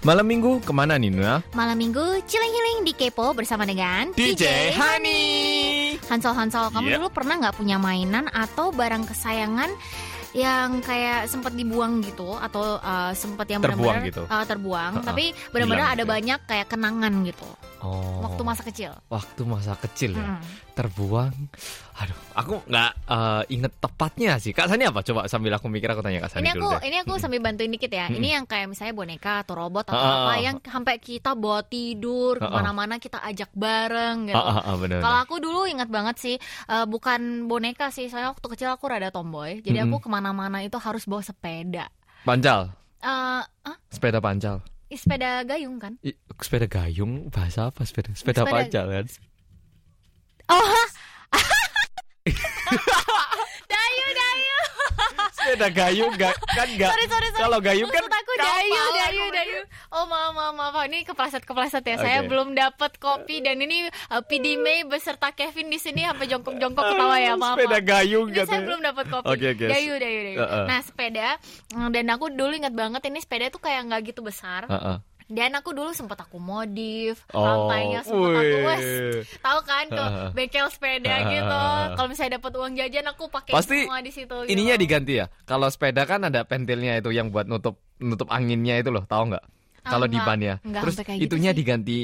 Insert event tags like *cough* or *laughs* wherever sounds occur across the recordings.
Malam minggu ke mana nih Nuna? Malam minggu ciling-ciling di Kepo bersama dengan DJ Hani. Hansol Hansol, kamu Yep. dulu pernah nggak punya mainan atau barang kesayangan yang kayak sempat dibuang gitu atau uh, sempat yang Terbuang benar-benar gitu. uh, terbuang, Ha-ha. tapi benar-benar ada gitu ya. banyak kayak kenangan gitu Oh. waktu masa kecil. Waktu masa kecil ya. Mm. Terbuang. Aduh, aku nggak eh, inget tepatnya sih. Kak Sani apa? Coba sambil aku mikir aku tanya Kak Sani Ini dulu aku deh. ini aku sambil bantuin dikit ya. Mm-mm. Ini yang kayak misalnya boneka atau robot atau Ha-ha. apa yang sampai kita bawa tidur Ha-ha. ke mana-mana kita ajak bareng gitu. Ah, ah, ah, bener, Kalau aku dulu ingat banget sih, eh, bukan boneka sih. Soalnya waktu kecil aku rada tomboy, jadi aku Mm-mm. ke mana-mana itu harus bawa sepeda. Pancal. Eh, ah, Sepeda pancal. Sepeda gayung kan? I, sepeda gayung bahasa apa sepeda? Sepeda, Sepeda- pancal kan? Oh, *laughs* dayu, dayu. sepeda gayung gak kan gak Sorry, sorry, sorry. kalau gayung kan Dayu, dayu, dayu. Oh, maaf, maaf, maaf. Ini kepleset, kepleset ya. Saya Oke. belum dapat kopi dan ini uh, PD May beserta Kevin di sini sampai jongkok-jongkok ketawa ya, maaf. sepeda maaf. gayung Ini saya belum dapat kopi. Oke, oke. Dayu, dayu, dayu. Heeh. Nah, sepeda mm, dan aku dulu ingat banget ini sepeda tuh kayak nggak gitu besar. Heeh. Dan aku dulu sempat aku modif, Oh, sempat aku wes. Tahu kan ke bengkel sepeda gitu. Kalau misalnya dapat uang jajan aku pakai Pasti semua di situ. gitu. Ininya diganti ya. Kalau sepeda kan ada pentilnya itu yang buat nutup nutup anginnya itu loh, tahu nggak? Ah, Kalau di ban ya. Terus gitu itunya sih. diganti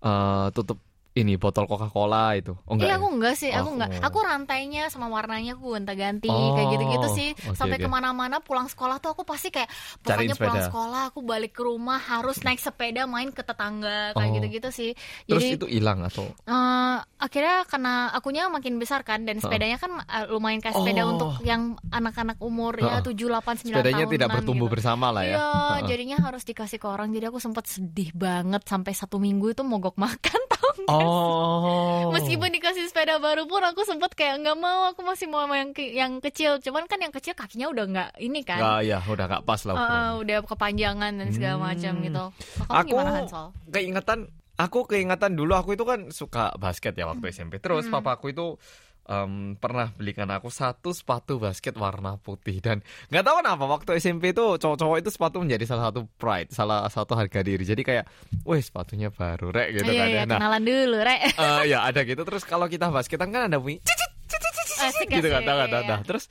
eh, tutup ini botol Coca-Cola itu. Oh enggak. Iya ya? aku enggak sih, aku Oh. enggak. Aku rantainya sama warnanya aku gonta-ganti Oh, kayak gitu-gitu sih. oke, Sampai oke. ke mana-mana pulang sekolah tuh aku pasti kayak pokoknya pulang sekolah aku balik ke rumah harus naik sepeda main ke tetangga kayak Oh. gitu-gitu sih. Terus Jadi itu hilang atau eh, akhirnya karena akunya makin besar kan dan sepedanya kan eh, lumayan kayak sepeda Oh. untuk yang anak-anak umur ya Heeh. 7 8 9 sepedanya tahunan tidak bertumbuh gitu. bersama lah ya. Iya, jadinya harus dikasih ke orang. Jadi aku sempat sedih banget sampai satu minggu itu mogok makan *laughs* tau sih? Oh. Meskipun dikasih sepeda baru pun aku sempet kayak nggak mau, aku masih mau yang ke- yang kecil. Cuman kan yang kecil kakinya udah nggak ini kan. Nggak, ya udah nggak pas lah. Eh, udah kepanjangan dan segala Hmm. macam gitu. Kamu aku gimana Hansol? keingetan aku keingetan dulu aku itu kan suka basket ya waktu SMP terus Hmm. papa aku itu em, pernah belikan aku satu sepatu basket warna putih dan nggak tahu kenapa waktu SMP itu cowok-cowok itu sepatu menjadi salah satu pride salah satu harga diri jadi kayak wih sepatunya baru rek gitu iya, kan iya, ya. nah kenalan dulu, Rek. eh, ya ada gitu terus kalau kita basketan kan ada bunyi cicit, cicit, cicit, Asik, gitu kan iya, nah. iya. terus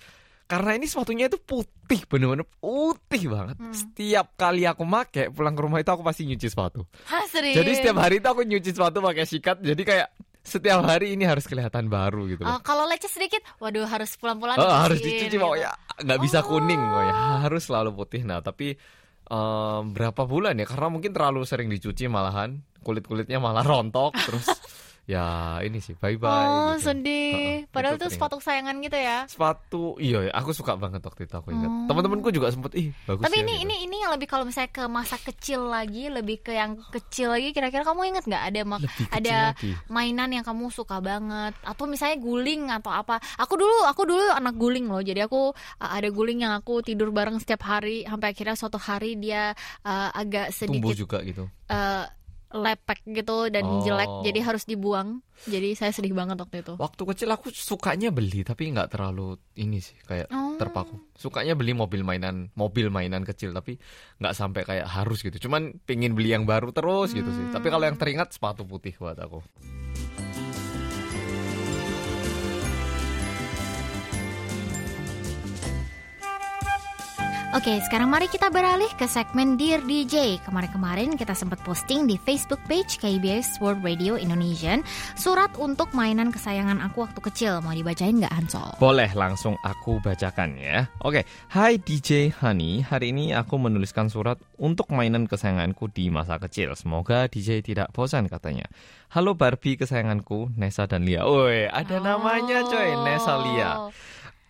karena ini sepatunya itu putih bener-bener putih banget Hmm. setiap kali aku make pulang ke rumah itu aku pasti nyuci sepatu Hah, serius? jadi setiap hari itu aku nyuci sepatu pakai sikat. Jadi kayak setiap hari ini harus kelihatan baru gitu loh. Oh, kalau lecet sedikit, waduh harus pelan-pelan Oh, dicuciin harus dicuci gitu. pokoknya nggak bisa Oh. kuning pokoknya harus selalu putih. Nah tapi em, berapa bulan ya? Karena mungkin terlalu sering dicuci malahan kulit kulitnya malah rontok terus *laughs* ya ini sih bye bye. Oh, gitu. sedih. Heeh, Padahal itu tuh sepatu kesayangan gitu ya. Sepatu iya ya, aku suka banget waktu itu aku ingat. Oh. Teman-temanku juga sempet ih bagus Tapi ya, ini gitu. ini ini yang lebih kalau misalnya ke masa kecil lagi, lebih ke yang kecil lagi. Kira-kira kamu inget nggak ada ada lagi. mainan yang kamu suka banget atau misalnya guling atau apa? Aku dulu aku dulu anak guling loh. Jadi aku uh, ada guling yang aku tidur bareng setiap hari sampai akhirnya suatu hari dia uh, agak tumbuh sedikit juga gitu. uh, lepek gitu dan Oh. jelek. Jadi harus dibuang. Jadi saya sedih banget waktu itu. Waktu kecil aku sukanya beli tapi nggak terlalu ini sih kayak Oh. terpaku. Sukanya beli mobil mainan, mobil mainan kecil tapi nggak sampai kayak harus gitu. Cuman pingin beli yang baru terus gitu sih. Tapi kalau yang teringat sepatu putih buat aku. Oke, sekarang mari kita beralih ke segmen Dear DJ. Kemarin-kemarin kita sempat posting di Facebook page KBS World Radio Indonesian surat untuk mainan kesayangan aku waktu kecil. Mau dibacain nggak Hansol? Boleh langsung aku bacakan ya. Oke, Hai DJ Hani, hari ini aku menuliskan surat untuk mainan kesayanganku di masa kecil. Semoga DJ tidak bosan katanya. Halo Barbie kesayanganku, Nesa dan Lia. Woi, ada namanya coy, Nesa Lia.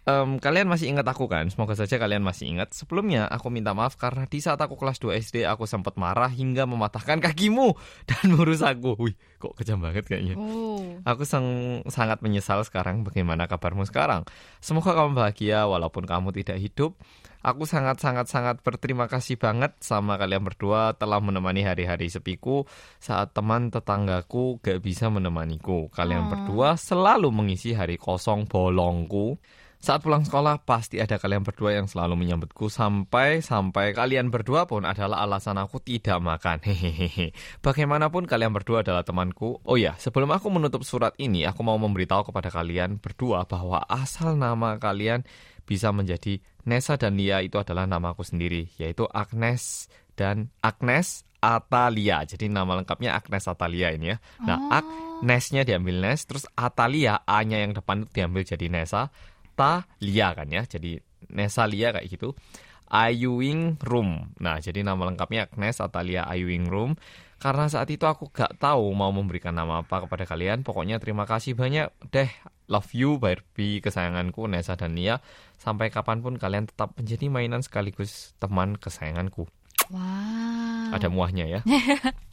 Em, kalian masih ingat aku kan? Semoga saja kalian masih ingat. Sebelumnya aku minta maaf karena di saat aku kelas 2 SD aku sempat marah hingga mematahkan kakimu *laughs* dan merusakku. Wih, kok kejam banget kayaknya. Oh. Aku sang- sangat menyesal sekarang. Bagaimana kabarmu sekarang? Semoga kamu bahagia walaupun kamu tidak hidup. Aku sangat-sangat-sangat berterima kasih banget sama kalian berdua telah menemani hari-hari sepiku saat teman tetanggaku gak bisa menemaniku. Kalian Oh. berdua selalu mengisi hari kosong bolongku. Saat pulang sekolah pasti ada kalian berdua yang selalu menyambutku sampai sampai kalian berdua pun adalah alasan aku tidak makan. Hehehe. Bagaimanapun kalian berdua adalah temanku. Oh ya, sebelum aku menutup surat ini, aku mau memberitahu kepada kalian berdua bahwa asal nama kalian bisa menjadi Nesa dan Lia itu adalah nama aku sendiri, yaitu Agnes dan Agnes Atalia. Jadi nama lengkapnya Agnes Atalia ini ya. Nah, Oh. Agnesnya diambil Nes, terus Atalia A-nya yang depan diambil jadi Nesa, Talia kan ya. Jadi Nesa Lia kayak gitu. Ayuing Room. Nah, jadi nama lengkapnya Agnes Atalia Ayuing Room. Karena saat itu aku gak tahu mau memberikan nama apa kepada kalian. Pokoknya terima kasih banyak deh. Love you Barbie kesayanganku Nesa dan Nia. Sampai kapan pun kalian tetap menjadi mainan sekaligus teman kesayanganku. Wow. Ada muahnya ya. *laughs*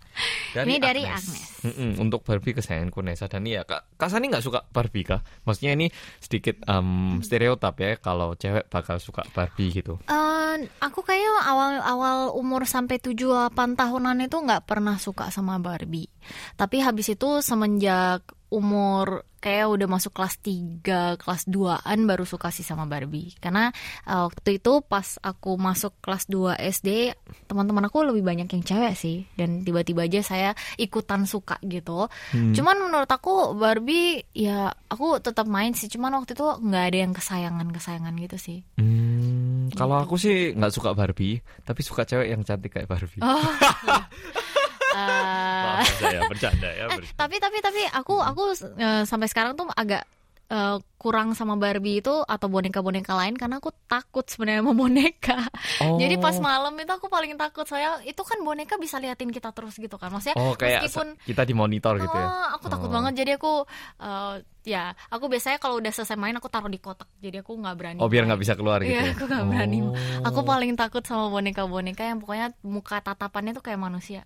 Ini dari Agnes. Mm-mm, untuk Barbie kesayanganku Nesa dan Nia. Kak, Kak Sani nggak suka Barbie kah? Maksudnya ini sedikit em, stereotip ya kalau cewek bakal suka Barbie gitu. Eh, aku kayak awal-awal umur sampai 7-8 tahunan itu nggak pernah suka sama Barbie. Tapi habis itu semenjak umur kayak udah masuk kelas 3, kelas 2-an baru suka sih sama Barbie. Karena eh, waktu itu pas aku masuk kelas 2 SD, teman-teman aku lebih banyak yang cewek sih. Dan tiba-tiba aja saya ikutan suka gitu. Cuman menurut aku Barbie ya aku tetap main sih. Cuman waktu itu nggak ada yang kesayangan-kesayangan gitu sih. Hmm, kalau Gitu. aku sih nggak suka Barbie, tapi suka cewek yang cantik kayak Barbie. Oh. *laughs* Maaf saya bercanda ya. eh, tapi tapi tapi aku aku eh, sampai sekarang tuh agak eh, kurang sama Barbie itu atau boneka-boneka lain karena aku takut sebenarnya sama boneka. Oh. *laughs* Jadi pas malam itu aku paling takut saya itu kan boneka bisa liatin kita terus gitu kan. Maksudnya Oh kayak meskipun kita dimonitor gitu ya. Oh, aku takut Oh. banget jadi aku eh, ya aku biasanya kalau udah selesai main aku taruh di kotak jadi aku nggak berani Oh biar nggak bisa keluar gitu Iya, ya. aku nggak berani. Oh. Aku paling takut sama boneka-boneka yang pokoknya muka tatapannya tuh kayak manusia.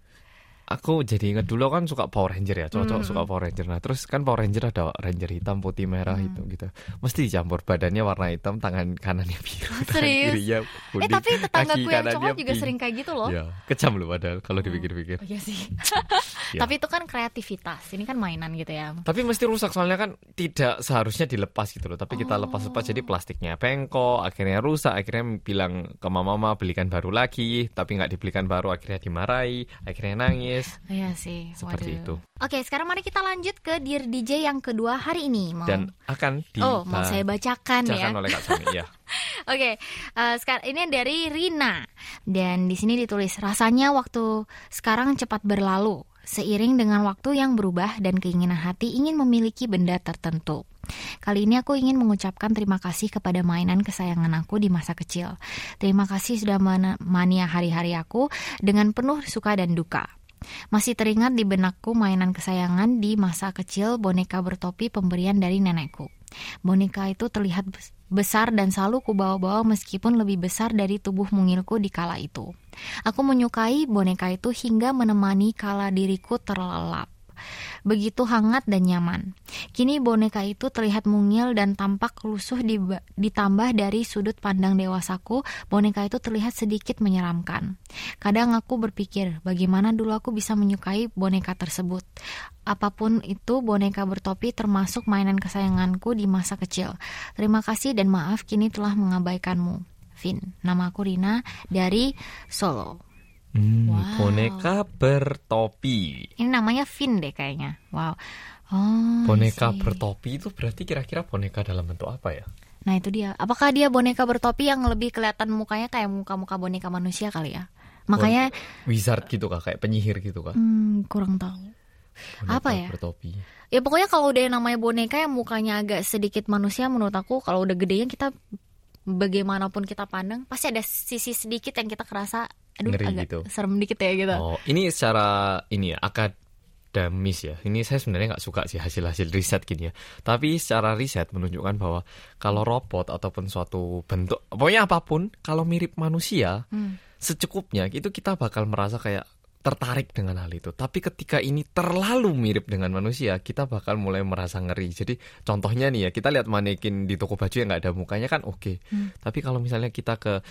Aku jadi inget dulu kan suka Power Ranger ya, cowok-cowok Hmm. suka Power Ranger. Nah, terus kan Power Ranger ada Ranger hitam, putih, merah Hmm. itu gitu. Mesti dicampur badannya warna hitam, tangan kanannya biru, *laughs* tangan Serius? kirinya Eh kuning. tapi tetanggaku kaki yang cowok juga pink. sering kayak gitu loh. Ya, kejam loh padahal kalau dipikir-pikir. Oh iya sih. *laughs* *laughs* Ya. Tapi itu kan kreativitas. Ini kan mainan gitu ya. Tapi mesti rusak soalnya kan tidak seharusnya dilepas gitu loh. Tapi kita lepas-lepas jadi plastiknya bengkok, akhirnya rusak, akhirnya bilang ke mama-mama belikan baru lagi, tapi nggak dibelikan baru, akhirnya dimarahi, akhirnya nangis. Iya sih. Seperti waduh. itu. Oke, sekarang mari kita lanjut ke Dear DJ yang kedua hari ini. Mau Dan akan Oh, mau saya bacakan ya. oleh Kak Sani ya. *laughs* Oke, eh, sekarang ini dari Rina dan di sini ditulis rasanya waktu sekarang cepat berlalu seiring dengan waktu yang berubah dan keinginan hati ingin memiliki benda tertentu. Kali ini aku ingin mengucapkan terima kasih kepada mainan kesayangan aku di masa kecil. Terima kasih sudah menemani hari-hari aku dengan penuh suka dan duka. Masih teringat di benakku mainan kesayangan di masa kecil boneka bertopi pemberian dari nenekku. Boneka itu terlihat bes- besar dan selalu kubawa-bawa meskipun lebih besar dari tubuh mungilku di kala itu. Aku menyukai boneka itu hingga menemani kala diriku terlelap. Begitu hangat dan nyaman. Kini boneka itu terlihat mungil dan tampak lusuh ditambah dari sudut pandang dewasaku, boneka itu terlihat sedikit menyeramkan. Kadang aku berpikir, bagaimana dulu aku bisa menyukai boneka tersebut. Apa pun itu, boneka bertopi termasuk mainan kesayanganku di masa kecil. Terima kasih dan maaf kini telah mengabaikanmu. Vin, nama aku Rina dari Solo. Hmm, Wow. Boneka bertopi. Ini namanya Vin deh kayaknya. Wow. Oh, Boneka bertopi itu berarti kira-kira boneka dalam bentuk apa ya? Nah itu dia. Apakah dia boneka bertopi yang lebih kelihatan mukanya kayak muka-muka boneka manusia kali ya? Makanya Wizard gitu kah? Kayak penyihir gitu kah? hmm, kurang tahu. Boneka apa ya? Bertopi. Ya pokoknya kalau udah yang namanya boneka yang mukanya agak sedikit manusia menurut aku kalau udah gedenya kita bagaimanapun kita pandang pasti ada sisi sedikit yang kita kerasa aduh Ngeri agak gitu. serem dikit ya gitu. Oh, ini secara ini ya, akademis ya. Ini saya sebenarnya nggak suka sih hasil-hasil riset gini ya. Tapi secara riset menunjukkan bahwa kalau robot ataupun suatu bentuk, pokoknya apa pun, kalau mirip manusia, Hmm. secukupnya itu kita bakal merasa kayak tertarik dengan hal itu. Tapi ketika ini terlalu mirip dengan manusia, kita bakal mulai merasa ngeri. Jadi contohnya nih ya, kita lihat manekin di toko baju yang nggak ada mukanya kan oke. Hmm. Tapi kalau misalnya kita ke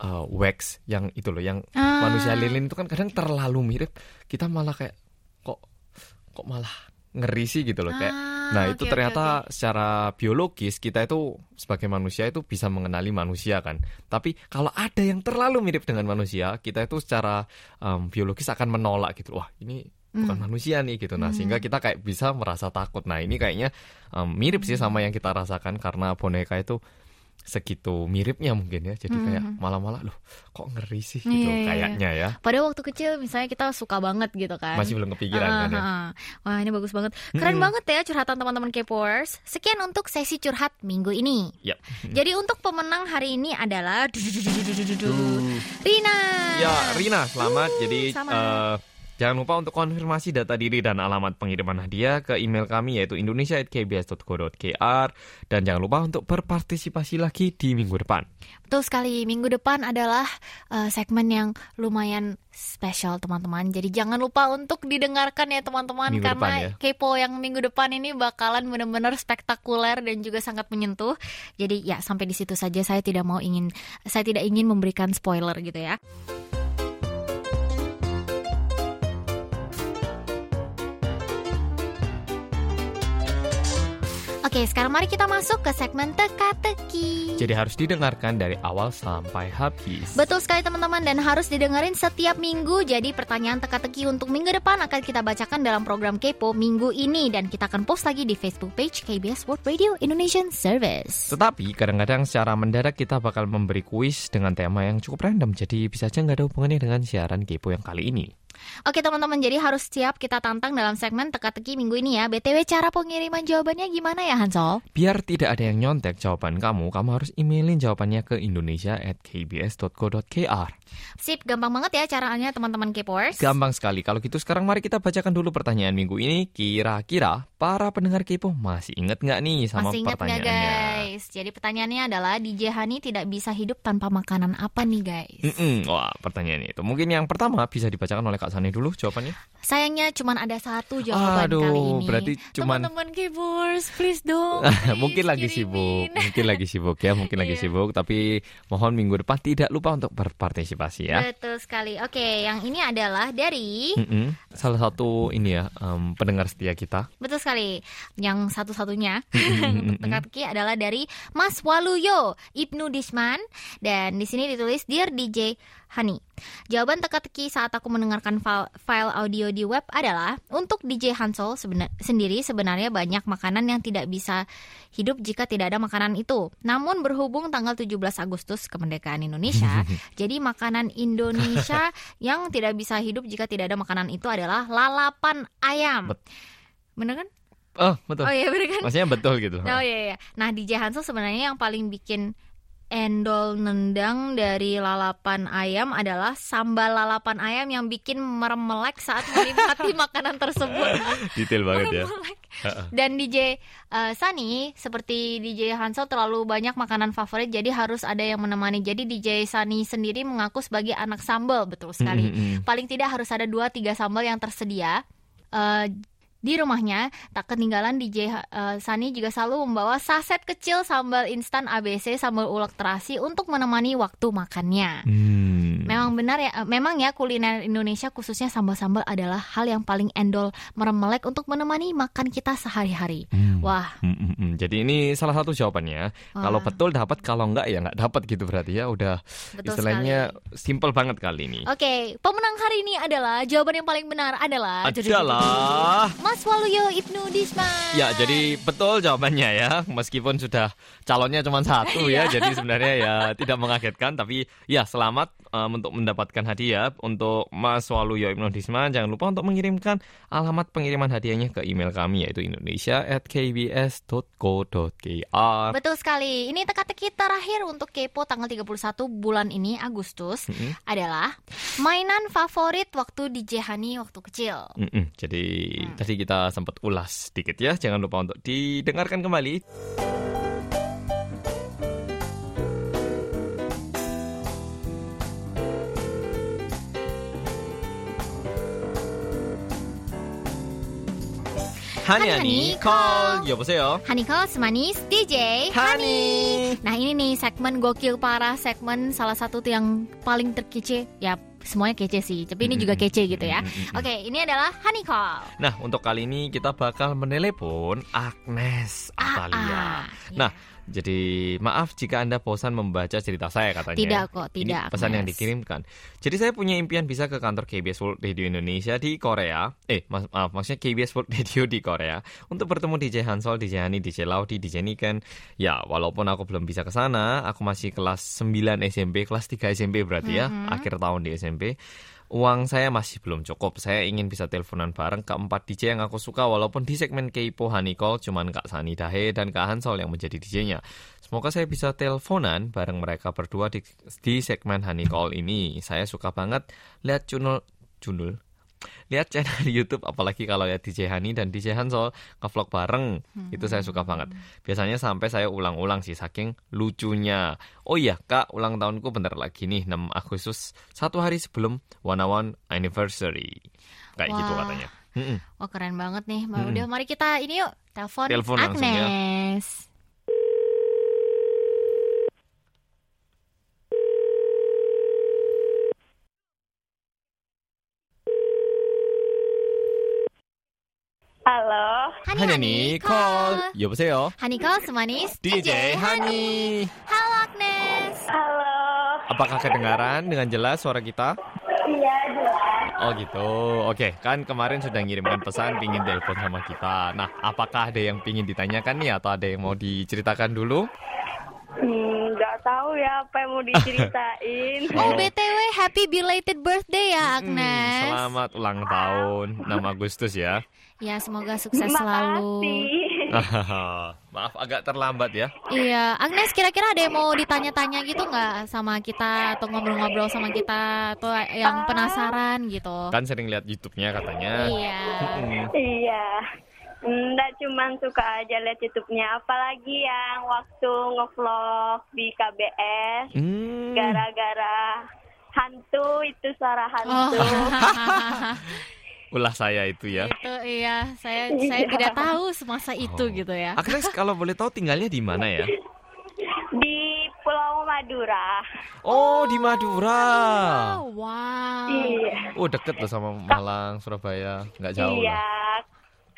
uh, wax yang itu loh, yang Ah. manusia lilin itu kan kadang terlalu mirip, kita malah kayak kok kok malah ngeri sih gitu loh kayak. Ah, Nah oke, itu ternyata secara biologis kita itu sebagai manusia itu bisa mengenali manusia kan. Tapi kalau ada yang terlalu mirip dengan manusia, kita itu secara em, biologis akan menolak gitu. Wah ini bukan Hmm. manusia nih gitu. Nah sehingga kita kayak bisa merasa takut. Nah ini kayaknya em, mirip sih sama yang kita rasakan karena boneka itu segitu miripnya mungkin ya. Jadi kayak malah-malah loh kok ngeri sih gitu Iya, iya, kayaknya ya. Pada waktu kecil misalnya kita suka banget gitu kan. Masih belum kepikiran Ah, kan ya. ah, ah. Wah ini bagus banget. Keren banget ya curhatan teman-teman K-popers. Sekian untuk sesi curhat minggu ini. Ya. *laughs* Jadi untuk pemenang hari ini adalah Rina. Ya, Rina, selamat. Uh, Jadi selamat. eh, jangan lupa untuk konfirmasi data diri dan alamat pengiriman hadiah ke email kami yaitu indonesia@kbs.co.kr dan jangan lupa untuk berpartisipasi lagi di minggu depan. Betul sekali. Minggu depan adalah eh, segmen yang lumayan spesial teman-teman. Jadi jangan lupa untuk didengarkan ya teman-teman karena depan ya. kepo yang minggu depan ini bakalan benar-benar spektakuler dan juga sangat menyentuh. Jadi ya sampai di situ saja saya tidak mau ingin saya tidak ingin memberikan spoiler gitu ya. Oke, sekarang mari kita masuk ke segmen teka-teki. Jadi harus didengarkan dari awal sampai habis. Betul sekali teman-teman dan harus didengerin setiap minggu. Jadi pertanyaan teka-teki untuk minggu depan akan kita bacakan dalam program Kepo minggu ini dan kita akan post lagi di Facebook page KBS World Radio Indonesian Service. Tetapi kadang-kadang secara mendadak kita bakal memberi kuis dengan tema yang cukup random. Jadi bisa aja nggak ada hubungannya dengan siaran Kepo yang kali ini. Oke teman-teman, jadi harus siap kita tantang dalam segmen teka-teki minggu ini ya. BTW cara pengiriman jawabannya gimana ya Hansol? Biar tidak ada yang nyontek jawaban kamu, kamu harus emailin jawabannya ke indonesia@kbs.co.kr. Sip, gampang banget ya caranya teman-teman Kpors. Gampang sekali. Kalau gitu sekarang mari kita bacakan dulu pertanyaan minggu ini. Kira-kira para pendengar Kepo masih inget nggak nih sama Masih ingat nggak pertanyaannya? guys? Jadi pertanyaannya adalah DJ Hani tidak bisa hidup tanpa makanan apa nih guys? Mm-mm. Wah, pertanyaannya itu. Mungkin yang pertama bisa dibacakan oleh Kak Sani dulu jawabannya. Sayangnya cuma ada satu jawaban Aduh, kali ini. berarti cuman- teman-teman keyboards, please dong. *laughs* mungkin please lagi kirimin. sibuk, mungkin lagi sibuk ya, mungkin lagi Iya. sibuk. Tapi mohon minggu depan tidak lupa untuk berpartisipasi ya. Betul sekali. Oke, yang ini adalah dari Mm-mm. Salah satu ini ya em, pendengar setia kita. betul sekali. Yang satu-satunya untuk *laughs* teka-teki adalah dari Mas Waluyo Ibnu Disman dan di sini ditulis Dear DJ Hani. Jawaban teka-teki saat aku mendengarkan file, audio di web adalah untuk DJ Hansol sebenar- sendiri sebenarnya banyak makanan yang tidak bisa hidup jika tidak ada makanan itu. Namun berhubung tanggal 17 Agustus kemerdekaan Indonesia, *laughs* jadi makanan Indonesia *laughs* yang tidak bisa hidup jika tidak ada makanan itu adalah lalapan ayam. Bener kan? Oh betul. Oh iya bener kan? Maksudnya betul gitu. Oh iya iya. Nah DJ Hansel sebenarnya yang paling bikin endol nendang dari lalapan ayam adalah sambal lalapan ayam yang bikin meremelek saat menikmati *laughs* makanan tersebut. Detail banget ya. Dan DJ eh, Sani seperti DJ Hansel terlalu banyak makanan favorit jadi harus ada yang menemani. Jadi DJ Sani sendiri mengaku sebagai anak sambal betul sekali. Mm-mm. Paling tidak harus ada 2 3 sambal yang tersedia. Eh, di rumahnya tak ketinggalan DJ eh, Sani juga selalu membawa saset kecil sambal instan ABC sambal ulek terasi untuk menemani waktu makannya. Hmm. Memang benar ya, eh, memang ya kuliner Indonesia khususnya sambal-sambal adalah hal yang paling endol meremelek untuk menemani makan kita sehari-hari. Hmm. Wah, Hmm, hmm, hmm. Jadi ini salah satu jawabannya. Kalau Wah. betul dapat, kalau enggak ya enggak dapat gitu berarti ya. Udah betul istilahnya sekali. simple banget kali ini. Oke, pemenang hari ini adalah jawaban yang paling benar adalah Adalah Mas Waluyo Ibnu Disman. Ya, jadi betul jawabannya ya. Meskipun sudah calonnya cuma satu *laughs* Iya. ya, jadi sebenarnya ya tidak mengagetkan. Tapi ya selamat um, untuk mendapatkan hadiah untuk Mas Waluyo Ibnu Disman. Jangan lupa untuk mengirimkan alamat pengiriman hadiahnya ke email kami yaitu indonesia@kbs.co.kr. Betul sekali. Ini teka-teki terakhir untuk Kepo tanggal 31 bulan ini Agustus Mm-mm. adalah mainan favorit waktu DJ Hani waktu kecil. Mm-mm. Jadi Hmm. tadi kita sempat ulas sedikit ya. Jangan lupa untuk didengarkan kembali. Hani Hani call 여보세요. Hani Calls manis DJ Hani. Nah ini nih segmen gokil parah segmen salah satu tuh yang paling terkece ya semuanya kece sih. Tapi ini juga kece gitu ya. Oke, ini adalah Honey Call. Nah, untuk kali ini kita bakal menelepon Agnes Ah, Atalia. ah, Nah, jadi maaf jika Anda bosan membaca cerita saya katanya. Tidak kok, Ini tidak, pesan yang dikirimkan. Jadi saya punya impian bisa ke kantor KBS World Radio Indonesia di Korea. Eh, mas- maaf, maksudnya KBS World Radio di Korea untuk bertemu DJ Hansol, DJ Hani, DJ Laudi, DJ Niken. Ya, walaupun aku belum bisa ke sana, aku masih kelas 9 SMP, kelas 3 SMP berarti ya, Mm-hmm. akhir tahun di SMP. Uang saya masih belum cukup. Saya ingin bisa teleponan bareng keempat DJ yang aku suka walaupun di segmen Keipo Call cuman Kak Sani Dahe dan Kak Hansol yang menjadi DJ-nya. Semoga saya bisa teleponan bareng mereka berdua di, di segmen Call ini. Saya suka banget lihat channel Junul. Lihat channel *laughs* YouTube apalagi kalau ya DJ Hani dan DJ Hansol ngevlog bareng. Itu saya suka banget. Biasanya sampai saya ulang-ulang sih saking lucunya. Oh iya, Kak, ulang tahunku bentar lagi nih 6 Agustus, satu hari sebelum One One Anniversary. Kayak gitu Wah. katanya. Mm-mm. Wah keren banget nih. Ma, Udah mari kita ini yuk telepon Telepon langsung ya. Agnes. Halo, Hanya nih call. 여보세요. Honey Call semanis DJ Hani. Halo Agnes. halo. Apakah kedengaran dengan jelas suara kita? Iya, jelas. Oh gitu. Oke, kan kemarin sudah ngirimkan pesan pingin telepon sama kita. Nah, apakah ada yang pingin ditanyakan nih atau ada yang mau diceritakan dulu? Hmm, nggak tahu ya apa yang mau diceritain. *laughs* Oh Oh. BTW happy belated birthday ya Hmm, Agnes. selamat ulang tahun 6 Agustus ya. Ya semoga sukses selalu. *laughs* Maaf agak terlambat ya. Iya, Agnes kira-kira ada yang mau ditanya-tanya gitu nggak sama kita atau ngobrol-ngobrol sama kita atau yang Ah. penasaran gitu? Kan sering lihat YouTube-nya katanya. Iya. Iya. Nggak cuman suka aja lihat YouTube-nya, apalagi yang waktu ngevlog di KBS Hmm. gara-gara hantu itu suara Oh, hantu. *laughs* Ulah saya itu ya. itu iya, saya *laughs* saya Iya. tidak tahu semasa itu Oh. gitu ya. Agnes kalau boleh tahu tinggalnya di mana ya? Di Pulau Madura. Oh, di Madura. Oh, wow. Iya. Oh, deket loh sama Malang, Surabaya. Nggak jauh Iya. lah.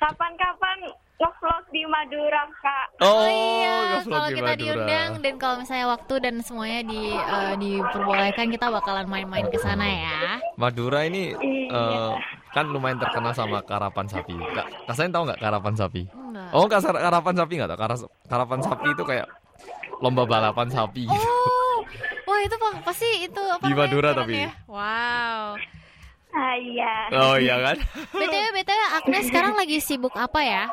Kapan-kapan ngevlog di Madura, Kak. Oh, iya, ngevlog kalau di kita Madura. diundang dan kalau misalnya waktu dan semuanya di eh, diperbolehkan kita bakalan main-main ke sana ya. Madura ini Iya. eh, kan lumayan terkenal sama karapan sapi. Kak, Kak Sain tahu nggak karapan sapi? Enggak. Oh, kasar karapan sapi nggak tahu? Karas- Karapan sapi itu kayak lomba balapan sapi gitu. Oh, wah itu pa- pasti itu apa Di Madura tapi. ya? Wow. Ah, iya. Oh iya kan? *laughs* btw btw Agnes sekarang lagi sibuk apa ya?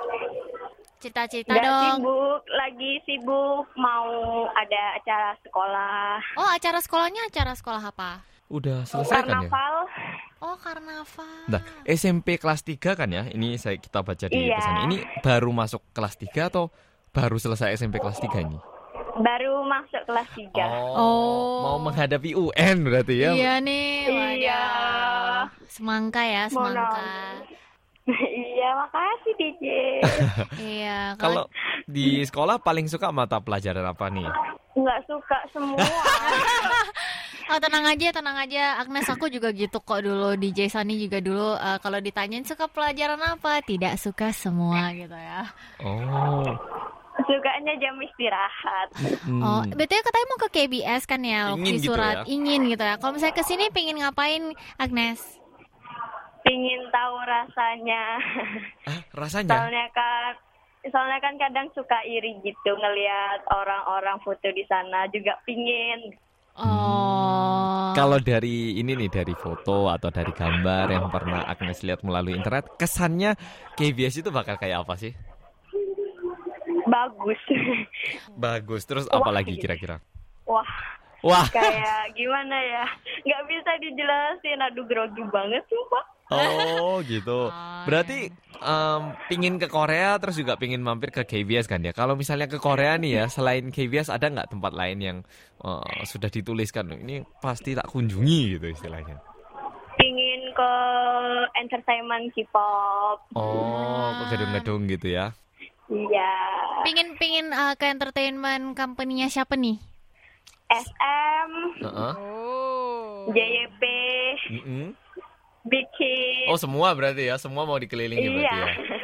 Cerita-cerita Nggak dong. sibuk, lagi sibuk mau ada acara sekolah. Oh acara sekolahnya acara sekolah apa? Udah selesai kan ya? Karnaval. Oh karnaval. Nah, SMP kelas 3 kan ya? Ini saya kita baca di Iya. pesan. Ini baru masuk kelas 3 atau baru selesai SMP kelas 3 ini? Baru masuk kelas 3. Oh. Mau menghadapi UN berarti ya? Iya nih. waduh. Iya. Semangka ya semangka. *laughs* iya, makasih DJ. *laughs* iya. Kalau di sekolah paling suka mata pelajaran apa nih? Nggak suka semua. *laughs* Oh tenang aja, tenang aja. Agnes aku juga gitu kok dulu. DJ Sani juga dulu. eh, kalau ditanyain suka pelajaran apa, tidak suka semua gitu ya. Oh. Sukanya jam istirahat. Hmm. Oh, betul katanya mau ke KBS kan ya, Ingin di gitu surat ya? ingin gitu ya. Kalau misalnya ke sini pengen ngapain, Agnes? Pingin tahu rasanya. Ah, rasanya? Soalnya kan soalnya kan kadang suka iri gitu ngelihat orang-orang foto di sana juga pingin Oh. Kalau dari ini nih dari foto atau dari gambar yang pernah Agnes lihat melalui internet, kesannya KBS itu bakal kayak apa sih? bagus. Bagus. Terus apa lagi kira-kira? Wah, Wah. kayak gimana ya? Nggak bisa dijelasin. Aduh grogi banget sumpah. Oh gitu. *laughs* Oh, Berarti em, pingin ke Korea terus juga pingin mampir ke KBS kan ya. Kalau misalnya ke Korea nih ya, selain KBS ada nggak tempat lain yang eh, sudah dituliskan ini pasti tak kunjungi gitu istilahnya. Pingin ke entertainment K-pop. Oh, ke gedung-gedung gitu ya. Iya. Pingin pingin eh, ke entertainment company-nya siapa nih? SM, Heeh. Oh. JYP. Mm-mm. Bikin Oh semua berarti ya, semua mau dikelilingi iya. berarti ya. *laughs*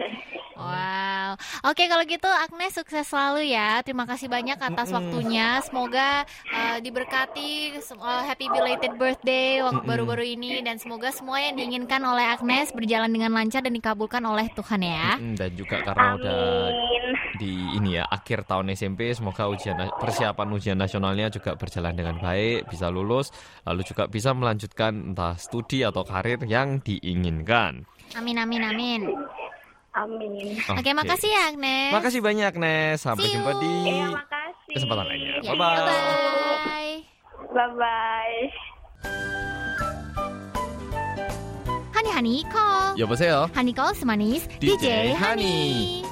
Wow. Oke kalau gitu Agnes sukses selalu ya. Terima kasih banyak atas Mm-mm. waktunya. Semoga eh, diberkati sem- eh, happy belated birthday waktu baru-baru ini dan semoga semua yang diinginkan oleh Agnes berjalan dengan lancar dan dikabulkan oleh Tuhan ya. Mm, Dan juga karena udah Amin di ini ya akhir tahun SMP semoga ujian persiapan ujian nasionalnya juga berjalan dengan baik bisa lulus lalu juga bisa melanjutkan entah studi atau karir yang diinginkan. Amin amin amin. Amin. Oke, makasih ya Agnes. Makasih banyak Nes. Sampai See you. jumpa di Iya, makasih. kesempatan lainnya. Ya, Bye bye. bye. Bye bye. Hani Hani call. 여보세요. Hani call semanis DJ DJ, Hani. Hani. Halo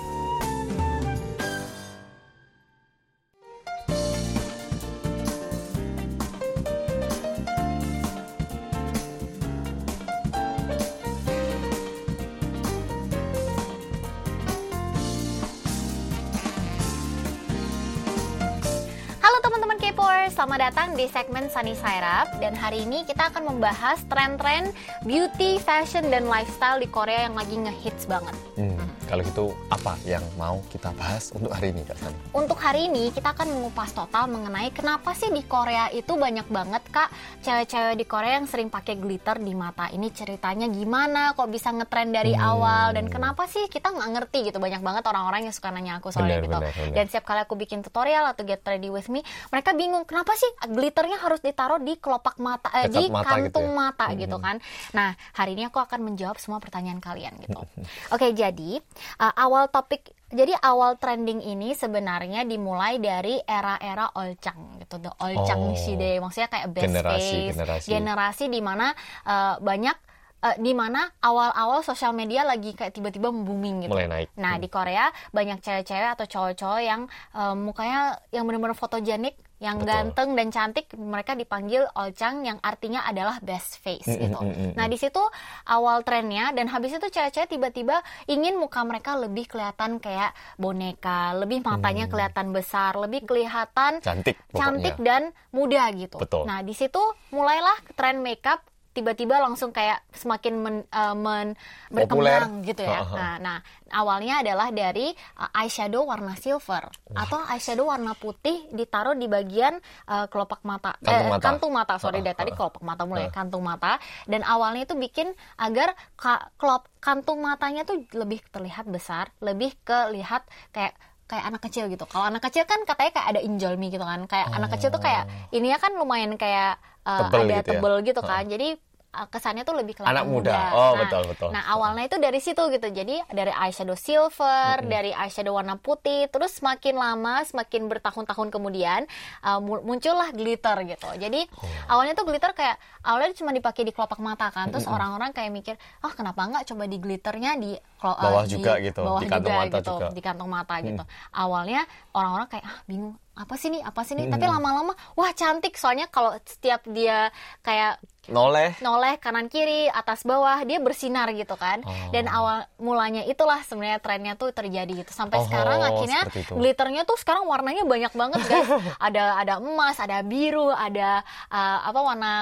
Datang di segmen Sunny Side Up Dan hari ini kita akan membahas tren-tren beauty, fashion, dan lifestyle di Korea yang lagi ngehits banget. Hmm, kalau gitu apa yang mau kita bahas untuk hari ini Kak Sani? Untuk hari ini kita akan mengupas total mengenai kenapa sih di Korea itu banyak banget kak cewek-cewek di Korea yang sering pakai glitter di mata. Ini ceritanya gimana? Kok bisa ngetren dari Hmm. awal? Dan kenapa sih kita nggak ngerti gitu? Banyak banget orang-orang yang suka nanya aku soalnya Benar, gitu. benar, benar. Dan setiap kali aku bikin tutorial atau get ready with me, mereka bingung kenapa sih glitternya harus ditaruh di kelopak mata, eh, Dekat di mata gitu kantung ya? mata gitu kan? Nah hari ini aku akan menjawab semua pertanyaan kalian gitu. *laughs* Oke jadi uh, awal topik jadi awal trending ini sebenarnya dimulai dari era-era olcang gitu, the olcang Oh. shide, maksudnya kayak best Generasi, face, generasi. generasi di mana uh, banyak uh, di mana awal-awal sosial media lagi kayak tiba-tiba booming gitu. Mulai naik. Nah di Korea banyak cewek-cewek atau cowok-cowok yang uh, mukanya yang benar-benar fotogenik, yang Betul. ganteng dan cantik, mereka dipanggil olcang yang artinya adalah best face Mm, gitu. mm, mm, mm, Nah di situ awal trennya dan habis itu cewek-cewek tiba-tiba ingin muka mereka lebih kelihatan kayak boneka, lebih matanya Hmm. kelihatan besar, lebih kelihatan Cantik pokoknya. cantik dan muda gitu. Betul. Nah di situ mulailah tren makeup tiba-tiba langsung kayak semakin men- eh, men- Populer. berkembang gitu ya. Ha-ha. Nah, nah, awalnya adalah dari uh, eyeshadow warna silver atau eyeshadow warna putih ditaruh di bagian uh, kelopak mata, Kantung eh, mata. kantung mata. Sorry, Ha-ha, dari tadi kelopak mata mulai Ha. kantung mata. Dan awalnya itu bikin agar ka- kelop kantung matanya tuh lebih terlihat besar, lebih kelihat kayak kayak anak kecil gitu. Kalau anak kecil kan katanya kayak ada injolmi gitu kan. Kayak anak kecil tuh kayak ini kan lumayan kayak uh, Tebel ada gitu ya. tebel gitu kan. Jadi uh, kesannya tuh lebih kelihatan Anak muda. Oh, betul, betul. Nah awalnya itu dari situ gitu. Jadi dari eyeshadow silver, dari eyeshadow warna putih, terus semakin lama, semakin bertahun-tahun kemudian uh, mu- muncullah glitter gitu. Jadi Oh. awalnya tuh glitter kayak awalnya cuma dipakai di kelopak mata kan. Terus orang-orang kayak mikir, ah kenapa nggak coba di glitternya di uh, Bawah di juga gitu, bawah di kantong juga mata gitu, juga. di kantong mata gitu. Awalnya orang-orang kayak ah bingung apa sih nih? Apa sih nih? Tapi lama-lama wah cantik. Soalnya kalau setiap dia kayak Noleh. noleh kanan kiri atas bawah dia bersinar gitu kan. Oh. dan awal mulanya itulah sebenarnya trennya tuh terjadi gitu. Sampai Oh, sekarang akhirnya glitternya tuh sekarang warnanya banyak banget guys. *laughs* Ada ada emas ada biru ada uh, apa warna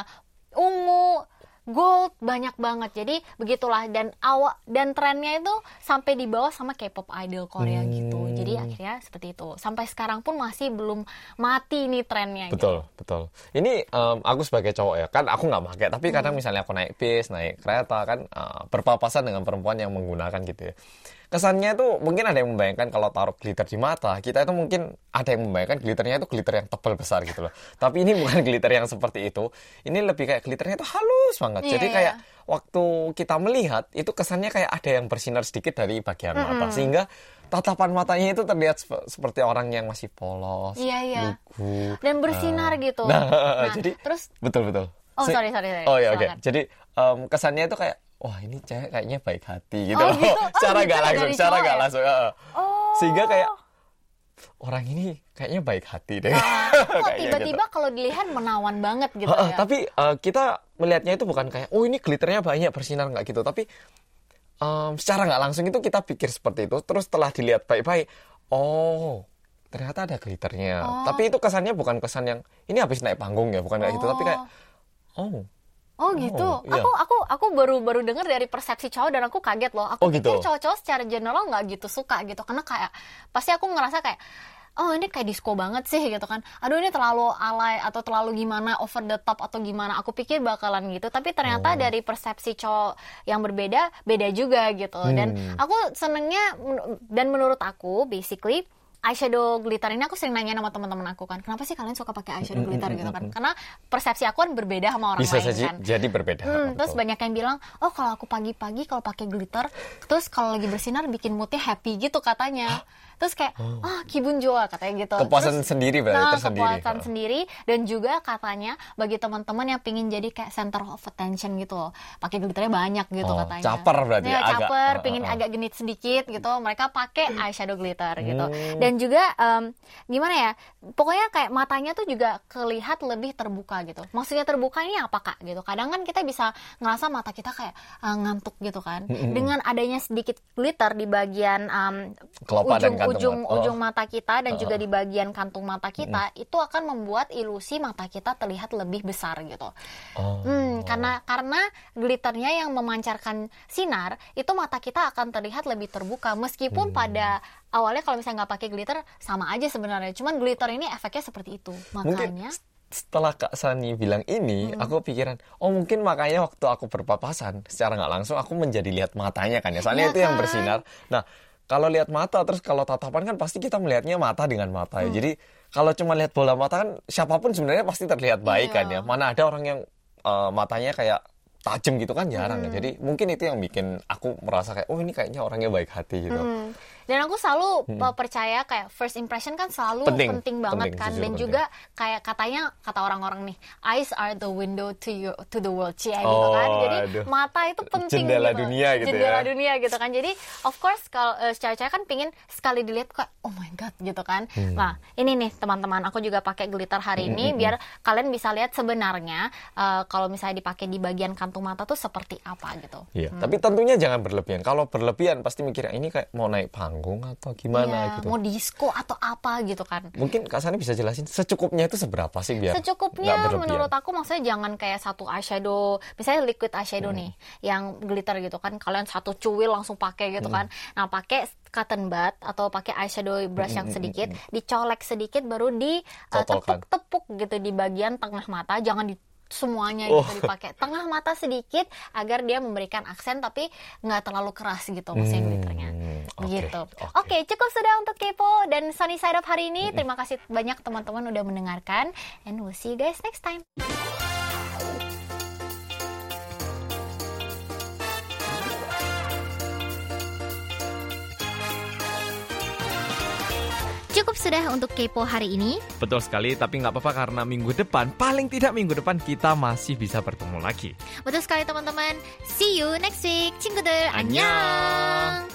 ungu gold banyak banget jadi begitulah dan awal dan trennya itu sampai di bawah sama K-pop idol Korea Hmm. gitu jadi akhirnya seperti itu sampai sekarang pun masih belum mati nih trennya gitu. Betul, betul. Ini em, aku sebagai cowok ya, kan aku nggak pakai, tapi Hmm. kadang misalnya aku naik bis, naik kereta kan eh, berpapasan dengan perempuan yang menggunakan gitu ya. Kesannya tuh mungkin ada yang membayangkan kalau taruh glitter di mata, kita itu mungkin ada yang membayangkan glitternya itu glitter yang tebal besar gitu loh. *laughs* Tapi ini bukan glitter yang seperti itu. Ini lebih kayak glitternya itu halus banget. Iya, Jadi iya. kayak waktu kita melihat itu kesannya kayak ada yang bersinar sedikit dari bagian mata sehingga tatapan matanya itu terlihat sep- seperti orang yang masih polos, Iya, iya. lugu, dan bersinar eh, gitu *laughs* Nah, jadi terus betul betul. Oh, sorry, sorry, sorry. Oh ya oke. Silakan. Jadi em, kesannya itu kayak wah ini cewek kayaknya baik hati gitu Oh, *laughs* gitu? Oh, secara gitu nggak langsung, dari secara nggak ya? langsung. oh Sehingga kayak orang ini kayaknya baik hati deh. Ah, *laughs* kok Kayaknya tiba-tiba gitu. kalau dilihat menawan banget gitu Heeh, ya. Tapi eh, kita melihatnya itu bukan kayak oh ini glitternya banyak bersinar nggak gitu, tapi em, secara nggak langsung itu kita pikir seperti itu. Terus setelah dilihat baik-baik, oh ternyata ada glitternya. Oh. Tapi itu kesannya bukan kesan yang ini habis naik panggung ya, bukan kayak gitu, tapi kayak Oh. Oh Oh gitu. iya. Aku aku aku baru baru dengar dari persepsi cowok dan aku kaget loh. Aku Oh, gitu. pikir cowok-cowok secara general nggak gitu suka gitu karena kayak pasti aku ngerasa kayak oh ini kayak disco banget sih gitu kan. Aduh ini terlalu alay atau terlalu gimana over the top atau gimana. Aku pikir bakalan gitu. Tapi ternyata dari persepsi cowok yang berbeda beda juga gitu. Dan aku senengnya dan menurut aku basically eyeshadow glitter ini aku sering nanya sama teman-teman aku kan kenapa sih kalian suka pakai eyeshadow glitter gitu kan karena persepsi aku kan berbeda sama orang Bisa lain saja kan jadi berbeda. Hmm, terus Betul. banyak yang bilang, oh kalau aku pagi-pagi kalau pakai glitter, terus kalau lagi bersinar bikin moodnya happy gitu katanya. Terus kayak, ah kibun joa katanya gitu. Oh. Kepuasan Terus- sendiri berarti, nah, tersendiri. kepuasan Oh. sendiri dan juga katanya bagi teman-teman yang pingin jadi kayak center of attention gitu loh, pakai glitternya banyak gitu Oh, katanya. caper berarti ya, ya, agak. caper, Uh, uh, pingin uh. agak genit sedikit gitu, mereka pakai eyeshadow glitter gitu. Hmm. Dan juga em, gimana ya, pokoknya kayak matanya tuh juga kelihat lebih terbuka gitu. Maksudnya terbuka ini apa kak gitu. Kadang kan kita bisa ngerasa mata kita kayak eh, ngantuk gitu kan. Dengan adanya sedikit glitter di bagian Kelopak dan ujung ujung mata. Oh. ujung mata kita dan juga di bagian kantung mata kita itu akan membuat ilusi mata kita terlihat lebih besar gitu. Oh. Hmm, karena karena glitternya yang memancarkan sinar itu mata kita akan terlihat lebih terbuka meskipun Hmm. pada awalnya kalau misalnya nggak pakai glitter sama aja sebenarnya. Cuman glitter ini efeknya seperti itu. Mungkin Makanya setelah Kak Sani bilang ini, Hmm. aku pikiran, oh mungkin makanya waktu aku berpapasan, secara nggak langsung aku menjadi lihat matanya kan ya. Soalnya Iya itu yang kan? bersinar. Nah, kalau lihat mata terus kalau tatapan kan pasti kita melihatnya mata dengan mata Hmm. ya. Jadi kalau cuma lihat bola mata kan siapa pun sebenarnya pasti terlihat baik Iya. kan ya. Mana ada orang yang eh, matanya kayak tajam gitu kan jarang Hmm. ya. Jadi mungkin itu yang bikin aku merasa kayak oh ini kayaknya orangnya baik hati gitu. Hmm. Dan aku selalu uh, percaya kayak first impression kan selalu Penting. penting, banget Penting, kan. Dan penting. juga kayak katanya kata orang-orang nih, eyes are the window to your to the world cia gitu kan. Oh, Jadi aduh. mata itu penting Jendela gitu. dunia gitu Jendela ya. dunia gitu kan. Jadi of course kalau uh, cewek-cewek kan pingin sekali dilihat kayak oh my god gitu kan. Hmm. Nah, ini nih teman-teman, aku juga pakai glitter hari ini biar kalian bisa lihat sebenarnya uh, kalau misalnya dipakai di bagian kantung mata tuh seperti apa gitu. Iya, tapi tentunya jangan berlebihan. Kalau berlebihan pasti mikirnya ini kayak mau naik panggung atau gimana Iya, gitu. mau disco atau apa gitu kan. Mungkin Kak Sani bisa jelasin secukupnya itu seberapa sih biar Secukupnya menurut aku maksudnya jangan kayak satu eyeshadow, misalnya liquid eyeshadow Hmm. nih yang glitter gitu kan. Kalian satu cuil langsung pakai gitu Hmm. kan. Nah, pakai cotton bud atau pakai eyeshadow brush Hmm, yang sedikit, dicolek sedikit baru di uh, tepuk-tepuk gitu di bagian tengah mata, jangan di semuanya Oh. gitu dipakai. *laughs* Tengah mata sedikit agar dia memberikan aksen tapi nggak terlalu keras gitu maksudnya Hmm, glitternya. oke, gitu. oke. oke cukup sudah untuk kepo dan sunny side up hari ini. Terima kasih banyak teman-teman udah mendengarkan and we'll see you guys next time Cukup sudah untuk kepo hari ini. Betul sekali, tapi nggak apa-apa karena minggu depan, paling tidak minggu depan kita masih bisa bertemu lagi. Betul sekali teman-teman. See you next week. 친구들 안녕. 안녕.